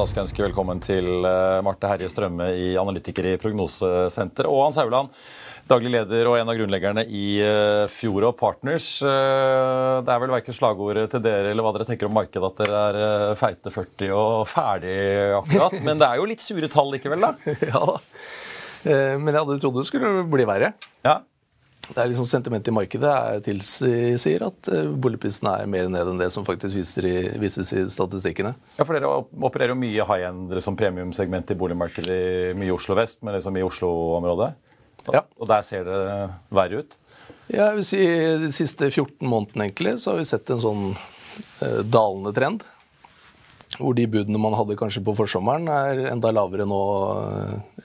Da skal jeg ønske velkommen til Marte Herje Strømme i Analytiker i Prognosesenter, og Hans Hauland, daglig leder og en av grunnleggerne i Fjord og Partners. Det er vel verken slagordet til dere eller hva dere tenker om markedet at dere er feite 40 og ferdig akkurat, men det er jo litt sure tall likevel, da? Ja da. Men jeg hadde trodd det skulle bli verre. Ja. Det er liksom Sentimentet i markedet tilsier at boligprisene er mer ned enn det som faktisk viser i, vises i statistikkene. Ja, for Dere opererer jo mye high-end som premiumsegment i boligmarkedet i mye Oslo vest, men liksom i Oslo-området. Ja. Og der ser det verre ut? Ja, jeg vil si De siste 14 månedene egentlig, så har vi sett en sånn eh, dalende trend. Hvor de budene man hadde kanskje på forsommeren, er enda lavere nå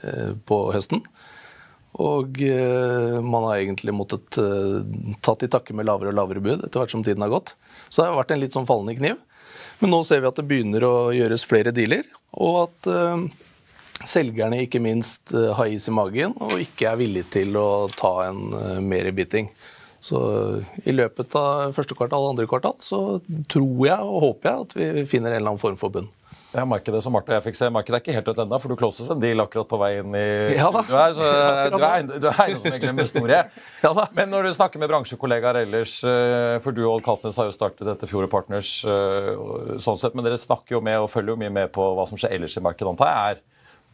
eh, på høsten. Og eh, man har egentlig måttet eh, tatt i takke med lavere og lavere bud etter hvert som tiden har gått. Så det har vært en litt sånn fallende kniv. Men nå ser vi at det begynner å gjøres flere dealer, og at eh, selgerne ikke minst har is i magen og ikke er villige til å ta en mer biting. Så i løpet av første kvartal og andre kvartal så tror jeg og håper jeg at vi finner en eller annen form for bunn. Ja, markedet som Marte og jeg fikk se, markedet er ikke helt dødt ennå, for du closes en deal akkurat på vei inn i Ja da. Du er, så, du er, du er eiendomsmegler store. Ja da. Men når du snakker med bransjekollegaer ellers, eh, for du og Kalsnes har jo startet dette Fjord Partners, eh, sånn sett, men dere snakker jo med og følger jo mye med på hva som skjer ellers i markedet, antar jeg. Er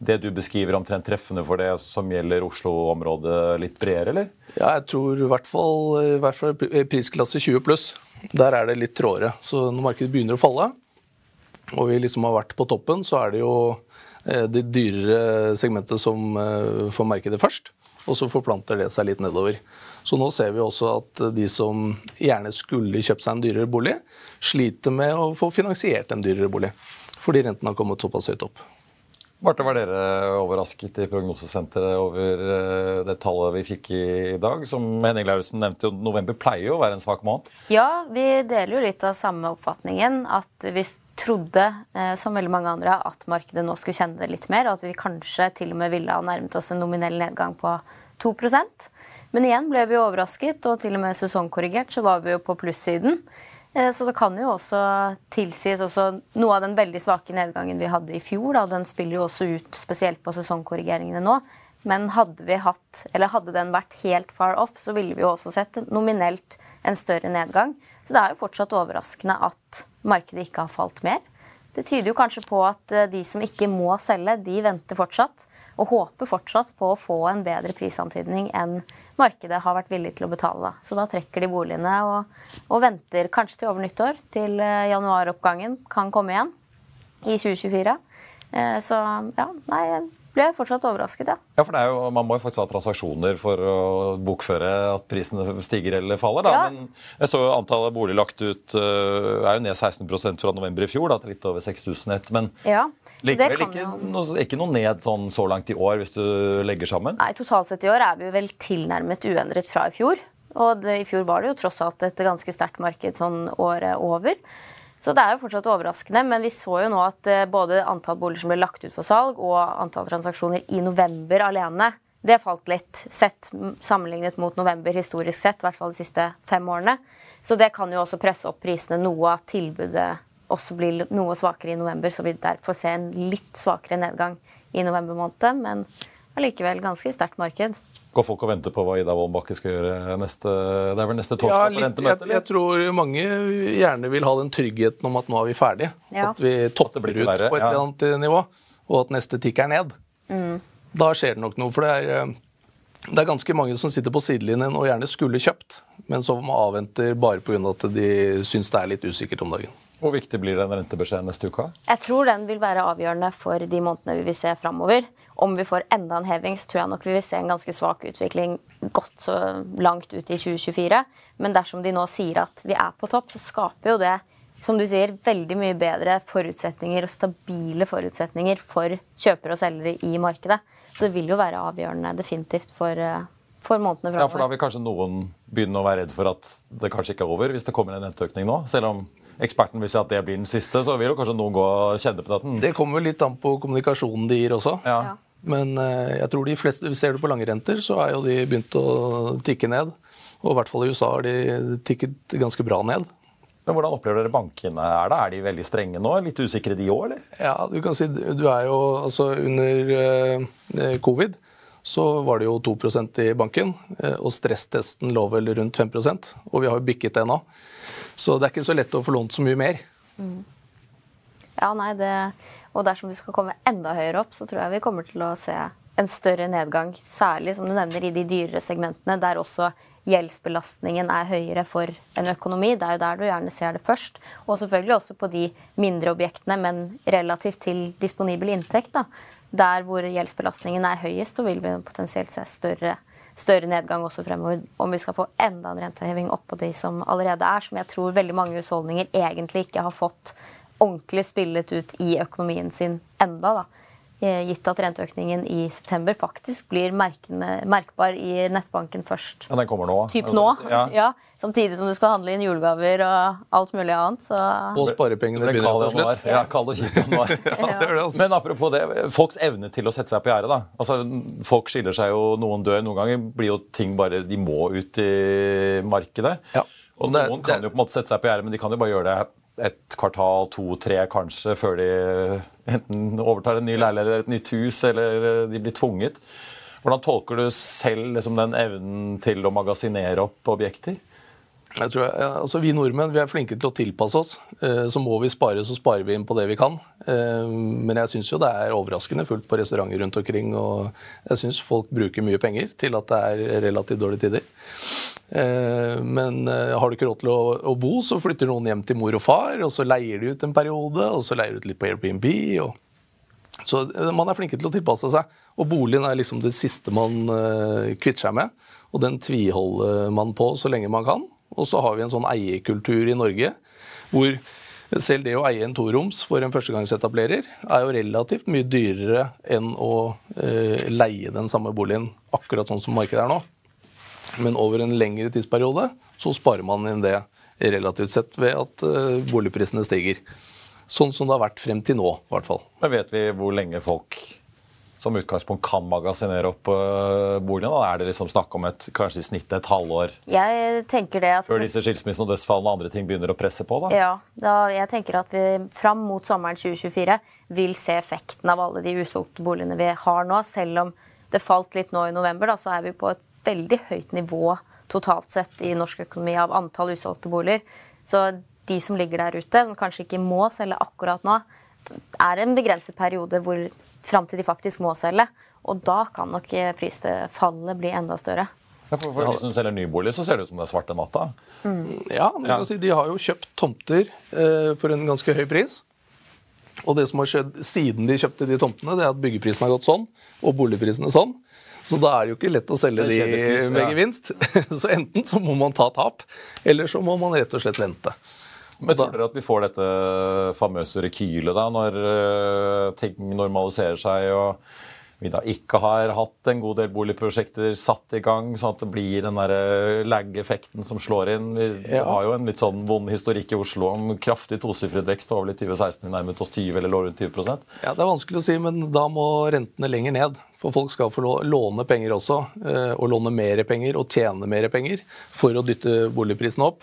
det du beskriver omtrent treffende for det som gjelder Oslo-området litt bredere, eller? Ja, jeg tror i hvert fall, i hvert fall prisklasse 20 pluss. Der er det litt trådere. Så når markedet begynner å falle, og vi liksom har vært på toppen, så er det jo eh, det dyrere segmentet som eh, får merke det først. Og så forplanter det seg litt nedover. Så nå ser vi også at de som gjerne skulle kjøpt seg en dyrere bolig, sliter med å få finansiert en dyrere bolig. Fordi renten har kommet såpass høyt opp. Marte, var dere overrasket i prognosesenteret over eh, det tallet vi fikk i dag? Som Henning Lauritzen nevnte, jo, november pleier jo å være en svak måned? Ja, vi deler jo litt av samme oppfatningen. At vi trodde, eh, som veldig mange andre, at markedet nå skulle kjenne det litt mer. Og at vi kanskje til og med ville ha nærmet oss en nominell nedgang på 2% Men igjen ble vi overrasket, og til og med sesongkorrigert så var vi jo på plussiden. Så det kan jo også tilsies også noe av den veldig svake nedgangen vi hadde i fjor. Da, den spiller jo også ut spesielt på sesongkorrigeringene nå. Men hadde, vi hatt, eller hadde den vært helt far off, så ville vi jo også sett nominelt en større nedgang. Så det er jo fortsatt overraskende at markedet ikke har falt mer. Det tyder jo kanskje på at de som ikke må selge, de venter fortsatt. Og håper fortsatt på å få en bedre prisantydning enn markedet har vært villig til å betale. Så da trekker de boligene og, og venter kanskje til over nyttår, til januaroppgangen kan komme igjen i 2024. Så ja, nei, jeg fortsatt overrasket, ja. Ja, for jo, Man må jo faktisk ha transaksjoner for å bokføre at prisene stiger eller faller. da. Ja. Men jeg så jo antallet boliger lagt ut uh, er jo ned 16% fra november i fjor, da, til litt over 6000 ett. Men ja. likevel ikke, jo- noe, ikke noe ned sånn så langt i år, hvis du legger sammen. Nei, Totalt sett i år er vi vel tilnærmet uendret fra i fjor. Og det, i fjor var det jo tross alt et ganske sterkt marked sånn året over. Så det er jo fortsatt overraskende, men vi så jo nå at eh, både antall boliger som ble lagt ut for salg, og antall transaksjoner i november alene, det falt litt sett sammenlignet mot november historisk sett, i hvert fall de siste fem årene. Så det kan jo også presse opp prisene noe, at tilbudet også blir noe svakere i november, så vi derfor ser en litt svakere nedgang i november måned, men allikevel ganske sterkt marked. Går folk og venter på hva Ida Wolden Bakke skal gjøre neste Det er vel neste torsdag Ja, på litt, rentemøtet? jeg, jeg tror mange gjerne vil ha den tryggheten om at nå er vi ferdige. Ja. At vi topper at ut verre, på et ja. eller annet nivå, og at neste tikk er ned. Da skjer det nok noe. For det er, eh, det er ganske mange som sitter på sidelinjen og gjerne skulle kjøpt, men som avventer bare pga. at de syns det er litt usikkert om dagen. Hvor viktig blir den rentebeskjeden neste uke? Jeg tror den vil være avgjørende for de månedene vi vil se framover. Om vi får enda en heving, så tror jeg nok vi vil se en ganske svak utvikling godt så langt ut i 2024. Men dersom de nå sier at vi er på topp, så skaper jo det som du sier, veldig mye bedre forutsetninger og stabile forutsetninger for kjøpere og selgere i markedet. Så det vil jo være avgjørende definitivt for, eh, for månedene Ja, for da vil kanskje noen begynne å være redd for at det kanskje ikke er over hvis det kommer en renteøkning nå. Selv om eksperten vil si at det blir den siste, så vil jo kanskje noen gå og kjenne på den. Det kommer litt an på kommunikasjonen de gir også. Ja. Ja. Men eh, jeg tror de fleste, ser du på lange renter, så er jo de begynt å tikke ned. Og i hvert fall i USA har de tikket ganske bra ned. Men hvordan opplever dere bankene er det? Er de veldig strenge nå? Litt usikre de òg, eller? Ja, du kan si du er jo altså under eh, covid så var det jo 2% i banken, eh, og stresstesten lå vel rundt 5% og vi har jo bikket det nå. Så det er ikke så lett å få lånt så mye mer. Ja, nei, det, og dersom vi skal komme enda høyere opp, så tror jeg vi kommer til å se en større nedgang. Særlig som du nevner i de dyrere segmentene, der også gjeldsbelastningen er høyere for en økonomi. Det er jo der du gjerne ser det først. Og selvfølgelig også på de mindre objektene, men relativt til disponibel inntekt. Da. Der hvor gjeldsbelastningen er høyest, så vil vi potensielt se større, større nedgang også fremover. Om vi skal få enda en renteheving oppå de som allerede er, som jeg tror veldig mange husholdninger egentlig ikke har fått ordentlig spillet ut i økonomien sin enda. da. Eh, Gitt at renteøkningen i september faktisk blir merkende, merkbar i nettbanken først. Ja, den kommer nå. Typ nå. Ja. Ja. Samtidig som du skal handle inn julegaver og alt mulig annet. Så Og sparepengene begynner å ta slutt. Ja, kald og kjip januar. Ja, det er det, altså. Men apropos det, folks evne til å sette seg på gjerdet. da. Altså, folk skiller seg jo, noen dør. Noen ganger blir jo ting bare De må ut i markedet. Ja. Og Det- noen kan det- jo på en måte sette seg på gjerdet, men de kan jo bare gjøre det et kvartal, to, tre kanskje, før de enten overtar en ny leilighet eller et nytt hus, eller de blir tvunget. Hvordan tolker du selv liksom, den evnen til å magasinere opp objekter? Jeg tror, ja, altså Vi nordmenn vi er flinke til å tilpasse oss. Eh, Så må vi spare, så sparer vi inn på det vi kan. Eh, Men jeg syns jo det er overraskende fullt på restauranter rundt omkring. Og jeg syns folk bruker mye penger til at det er relativt dårlige tider. Eh, Men har du ikke råd til å, bo, så flytter noen hjem til mor og far, og så leier de ut en periode, og så leier de ut litt på Airbnb. og så man er flinke til å tilpasse seg. Og boligen er liksom det siste man kvitter seg med. Og den tviholder man på så lenge man kan. Og så har vi en sånn eierkultur i Norge hvor selv det å eie en toroms for en førstegangsetablerer er jo relativt mye dyrere enn å eh, leie den samme boligen akkurat sånn som markedet er nå. Men over en lengre tidsperiode så sparer man inn det relativt sett ved at eh, boligprisene stiger. Sånn som det har vært frem til nå, i hvert fall. Men vet vi hvor lenge folk som utgangspunkt kan magasinere opp øh, boligen? Da er det liksom snakk om et, kanskje i snitt et halvår jeg tenker det at før disse skilsmissene og dødsfallene og andre ting begynner å presse på? da? Ja, da, jeg tenker at vi fram mot sommeren 2024 vil se effekten av alle de usolgte boligene vi har nå. Selv om det falt litt nå i november, da, så er vi på et veldig høyt nivå totalt sett i norsk økonomi av antall usolgte boliger. Så de som ligger der ute, som kanskje ikke må selge akkurat nå, er en begrenset periode hvor fram til de faktisk må selge. Og da kan nok eh, prisfallet bli enda større. Ja, for, for de som selger nybolig, så ser det ut som det er svarte natta. Ja, Ja. kan Si, de har jo kjøpt tomter eh, for en ganske høy pris. Og det som har skjedd siden de kjøpte de tomtene, det er at byggeprisen har gått sånn, og boligprisene sånn. Så da er det jo ikke lett å selge de med gevinst. ja. Så enten så må man ta tap, eller så må man rett og slett vente. Men tror dere at vi får dette famøse rekylet da, når øh, ting normaliserer seg og vi da ikke har hatt en god del boligprosjekter satt i gang, sånn at det blir den der lag-effekten som slår inn? Vi Ja. har jo en litt sånn vond historikk i Oslo om kraftig tosifret vekst. Det var vel i 2016 vi nærmet oss 20 eller lå rundt 20% Ja, Det er vanskelig å si, men da må rentene lenger ned. For folk skal få låne penger også, eh, og låne mer penger og tjene mer penger for å dytte boligprisene opp.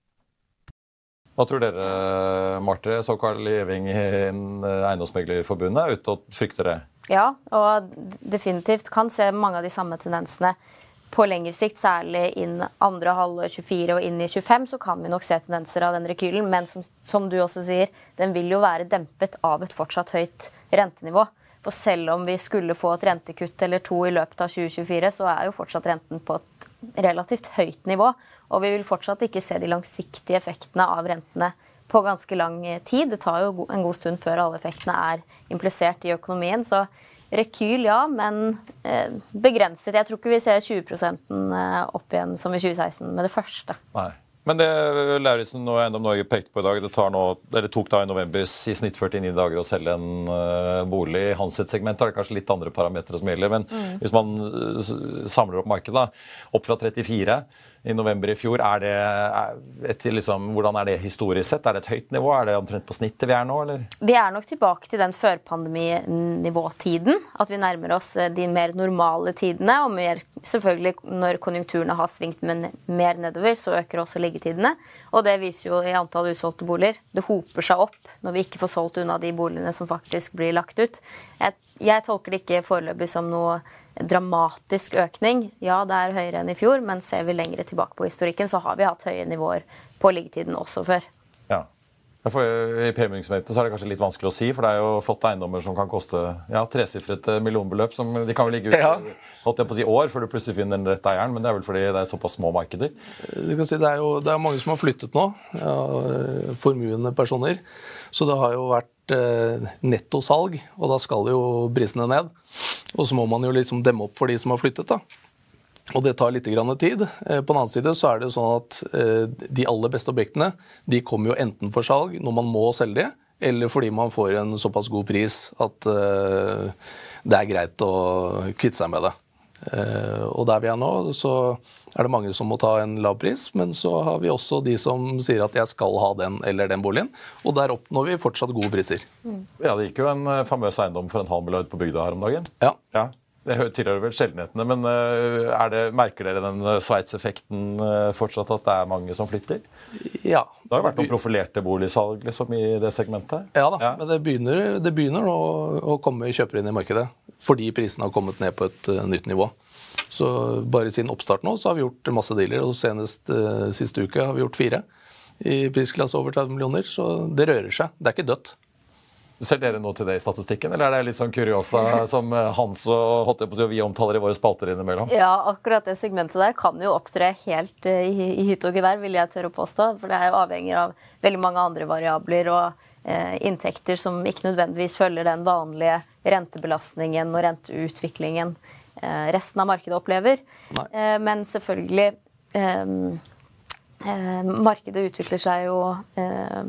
Hva tror dere, Marte? såkalt living i Eiendomsmeglerforbundet er ute og frykter det? Ja, og definitivt kan se mange av de samme tendensene. På lengre sikt, særlig inn andre halvår 24 og inn i 25, så kan vi nok se tendenser av den rekylen. Men som, som du også sier, den vil jo være dempet av et fortsatt høyt rentenivå. For selv om vi skulle få et rentekutt eller to i løpet av 2024, så er jo fortsatt renten på et relativt høyt nivå. Og vi vil fortsatt ikke se de langsiktige effektene av rentene på ganske lang tid. Det tar jo en god stund før alle effektene er implisert i økonomien. Så rekyl, ja, men eh, begrenset. Jeg tror ikke vi ser 20% opp igjen som i 2016 med det første. Nei. Men det Lauritzen og Eiendom Norge pekte på i dag, det, tar nå, tok da i november i snitt 49 dager å selge en uh, bolig. I hans segment det kanskje litt andre parametere som gjelder. Men mm. hvis man uh, samler opp markedet, opp fra 34 i november i fjor. Er det et, liksom, hvordan er det historisk sett? Er det et høyt nivå? Er det omtrent på snittet vi er nå? Eller? Vi er nok tilbake til den førpandeminivåtiden. At vi nærmer oss eh, de mer normale tidene. Og mer, selvfølgelig når konjunkturene har svingt mer nedover, så øker også liggetidene. Og det viser jo i antall usolgte boliger. Det hoper seg opp når vi ikke får solgt unna de boligene som faktisk blir lagt ut. Jeg, jeg tolker det ikke foreløpig som noe dramatisk økning. Ja, det er høyere enn i fjor, men ser vi lengre tilbake på historikken, så har vi hatt høye nivåer på liggetiden også før. Ja. For I premiumsegmentet er det kanskje litt vanskelig å si, for det er jo flotte eiendommer som kan koste ja, tresifret millionbeløp. som De kan jo ligge ute ja. holdt jeg på å si år før du plutselig finner den rette eieren, men det er vel fordi det er såpass små markeder? Du kan si Det er jo det er mange som har flyttet nå, ja, formuende personer. Så det har jo vært eh, nettosalg, og da skal jo prisene ned. Og så må man jo liksom demme opp for de som har flyttet. da. Og det tar litt tid. Eh, på den annen side så er det jo sånn at eh, de aller beste objektene de kommer jo enten for salg når man må selge de, eller fordi man får en såpass god pris at eh, det er greit å kvitte seg med det. Og der vi er nå, så er det mange som må ta en lav pris, men så har vi også de som sier at jeg skal ha den eller den boligen. Og der oppnår vi fortsatt gode priser. Mm. Ja, Det gikk jo en famøs eiendom for en halv milliard på bygda her om dagen. Ja. ja. Det tilhører vel sjeldenhetene, men eh, det, merker dere den eh, Sveits-effekten eh, fortsatt, at det er mange som flytter? Ja. Det har jo vært noen profilerte boligsalg liksom, i det segmentet? Ja da, ja. men det begynner, det begynner å, å, komme kjøpere inn i markedet. Fordi prisene har kommet ned på et uh, nytt nivå. Så bare siden oppstart nå så har vi gjort masse dealer, og senest uh, siste uke har vi gjort fire i prisklasse over 30 millioner. Så det rører seg. Det er ikke dødt. Ser dere noe til det i statistikken, eller er det litt sånn kuriosa som eh, Hans og holdt på å si, vi omtaler i våre spalter innimellom? Ja, akkurat det segmentet der kan jo opptre helt eh, i, i hytte og gevær, vil jeg tørre å påstå. For det er jo avhengig av veldig mange andre variabler og eh, inntekter som ikke nødvendigvis følger den vanlige rentebelastningen og renteutviklingen eh, resten av markedet opplever. Eh, men selvfølgelig eh, markedet utvikler seg jo eh,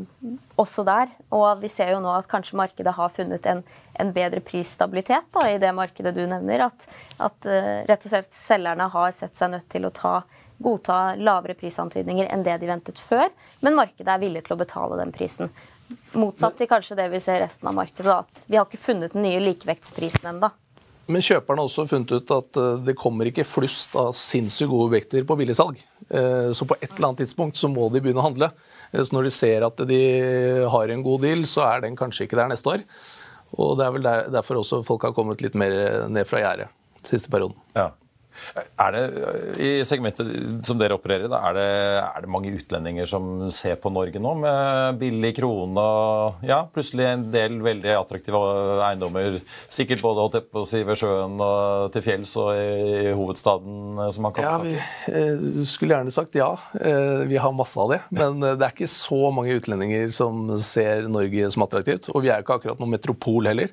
også der. Og vi ser jo nå at kanskje markedet har funnet en, en bedre prisstabilitet da, i det markedet du nevner. At, at eh, rett og slett selgerne har sett seg nødt til å ta, godta lavere prisantydninger enn det de ventet før. Men markedet er villig til å betale den prisen. Motsatt til kanskje det vi ser resten av markedet. Da, at vi har ikke funnet den nye likevektsprisen ennå. Men kjøperne har også funnet ut at eh, det kommer ikke flust av sinnssykt gode objekter på billigsalg. Eh, så på et eller annet tidspunkt så må de begynne å handle. Eh, så når de ser at de har en god deal, så er den kanskje ikke der neste år. Og det er vel derfor også folk har kommet litt mer ned fra gjerdet siste perioden. Ja. Er det, I segmentet som dere opererer i, er, er, det mange utlendinger som ser på Norge nå med billig krone og ja, plutselig en del veldig attraktive eiendommer? Sikkert både holdt på å si, ved sjøen og til fjells og i, i hovedstaden eh, som man kan Ja, vi eh, skulle gjerne sagt ja. Eh, vi har masse av det. Men det er ikke så mange utlendinger som ser Norge som attraktivt. Og vi er jo ikke akkurat noen metropol heller.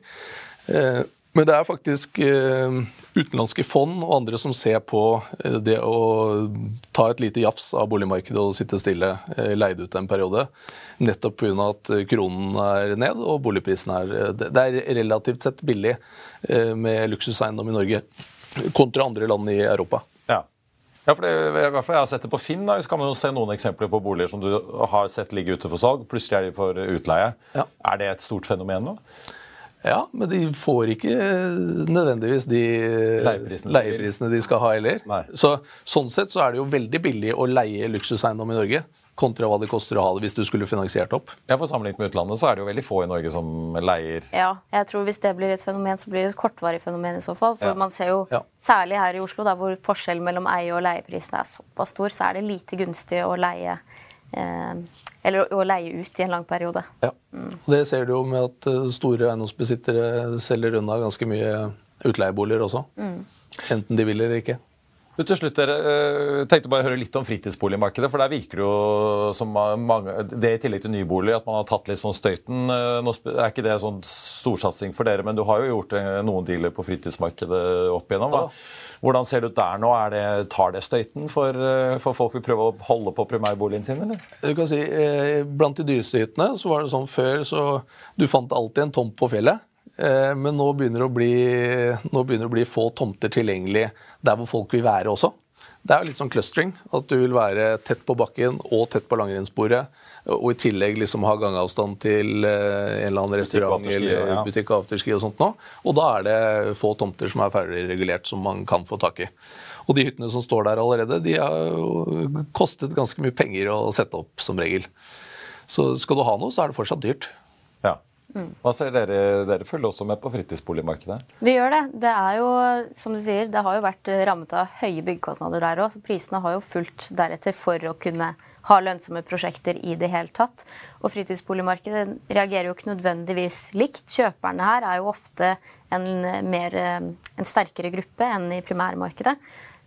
Men det er faktisk eh, utenlandske fond og andre som ser på eh, det å ta et lite jafs av boligmarkedet og sitte stille, eh, leid ut en periode. Nettopp pga. at kronen er ned og boligprisen er Det er relativt sett billig med luksuseiendom i Norge kontra andre land i Europa. Ja. Ja, for det, i hvert fall Jeg har sett det på Finn. Da. Så kan man jo se noen eksempler på boliger som du har sett ligge ute for salg. Plutselig er de for utleie. Ja. Er det et stort fenomen nå? Ja, men de får ikke nødvendigvis de leieprisene, leieprisene de skal ha heller. Så, sånn sett så er det jo veldig billig å leie luksuseiendom i Norge kontra hva det koster å ha det hvis du skulle finansiert opp. Ja, for Sammenlignet med utlandet så er det jo veldig få i Norge som leier. Ja, jeg tror hvis det blir et fenomen, så blir det et kortvarig fenomen i så fall. For ja. man ser jo, ja. særlig her i Oslo, da, hvor forskjellen mellom eie- og leieprisene er såpass stor, så er det lite gunstig å leie eh, eller å leie ut i en lang periode. Ja, Og Det ser du jo med at eh, store eiendomsbesittere selger unna ganske mye utleieboliger også. Mm. Enten de vil eller ikke. Du, til slutt, dere uh, tenkte bare å høre litt om fritidsboligmarkedet. for Der virker det jo som mange, det i tillegg til nybolig, at man har tatt litt sånn støyten. Uh, nå er ikke det sånn storsatsing for dere, men du har jo gjort uh, noen dealer på fritidsmarkedet opp igjennom. Hva? Hvordan ser det ut der nå? Det, tar det støyten for, for, folk vil prøve å holde på primærboligen sin, eller? Du kan si, Blant de dyreste hyttene så var det sånn før så du fant alltid en tomt på fjellet. Eh, men nå begynner, bli, nå begynner det å bli få tomter tilgjengelig der hvor folk vil være også. Det er jo litt sånn clustering. At du vil være tett på bakken og tett på langrennssporet. Og i tillegg liksom ha gangavstand til eh, en eller annen restaurant eller ja. butikk og afterski og sånt nå. Og da er det få tomter som er ferdig regulert som man kan få tak i. Og de hyttene som står der allerede, de har kostet ganske mye penger å sette opp som regel. Så skal du ha noe, så er det fortsatt dyrt. Hva ser dere, dere følger også med på fritidsboligmarkedet? Vi gjør det. Det er jo, som du sier, det har jo vært rammet av høye byggekostnader der òg. Prisene har jo fulgt deretter for å kunne ha lønnsomme prosjekter i det hele tatt. Og fritidsboligmarkedet reagerer jo ikke nødvendigvis likt. Kjøperne her er jo ofte en, mer, en sterkere gruppe enn i primærmarkedet.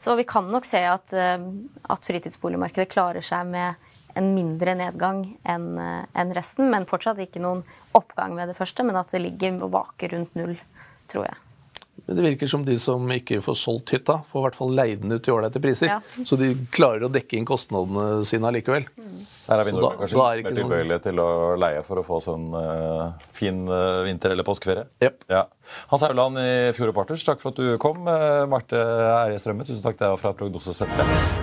Så vi kan nok se at, at fritidsboligmarkedet klarer seg med en mindre nedgang enn eh, en resten, men fortsatt ikke noen oppgang med det første, men at det ligger og vaker rundt null, tror jeg. Men det virker som de som ikke får solgt hytta, får i hvert fall leid den ut i ålreite priser. Ja. Så de klarer å dekke inn kostnadene sine allikevel. Mm. Her er vi nordmenn kanskje da mer tilbøyelige sånn... til å leie for å få sånn uh, fin uh, vinter- eller påskeferie. Yep. Ja. Hans Hauland i Fjord Partners, takk for at du kom. Uh, Marte Erje Strømme, tusen takk. Det er fra Prognosesenteret.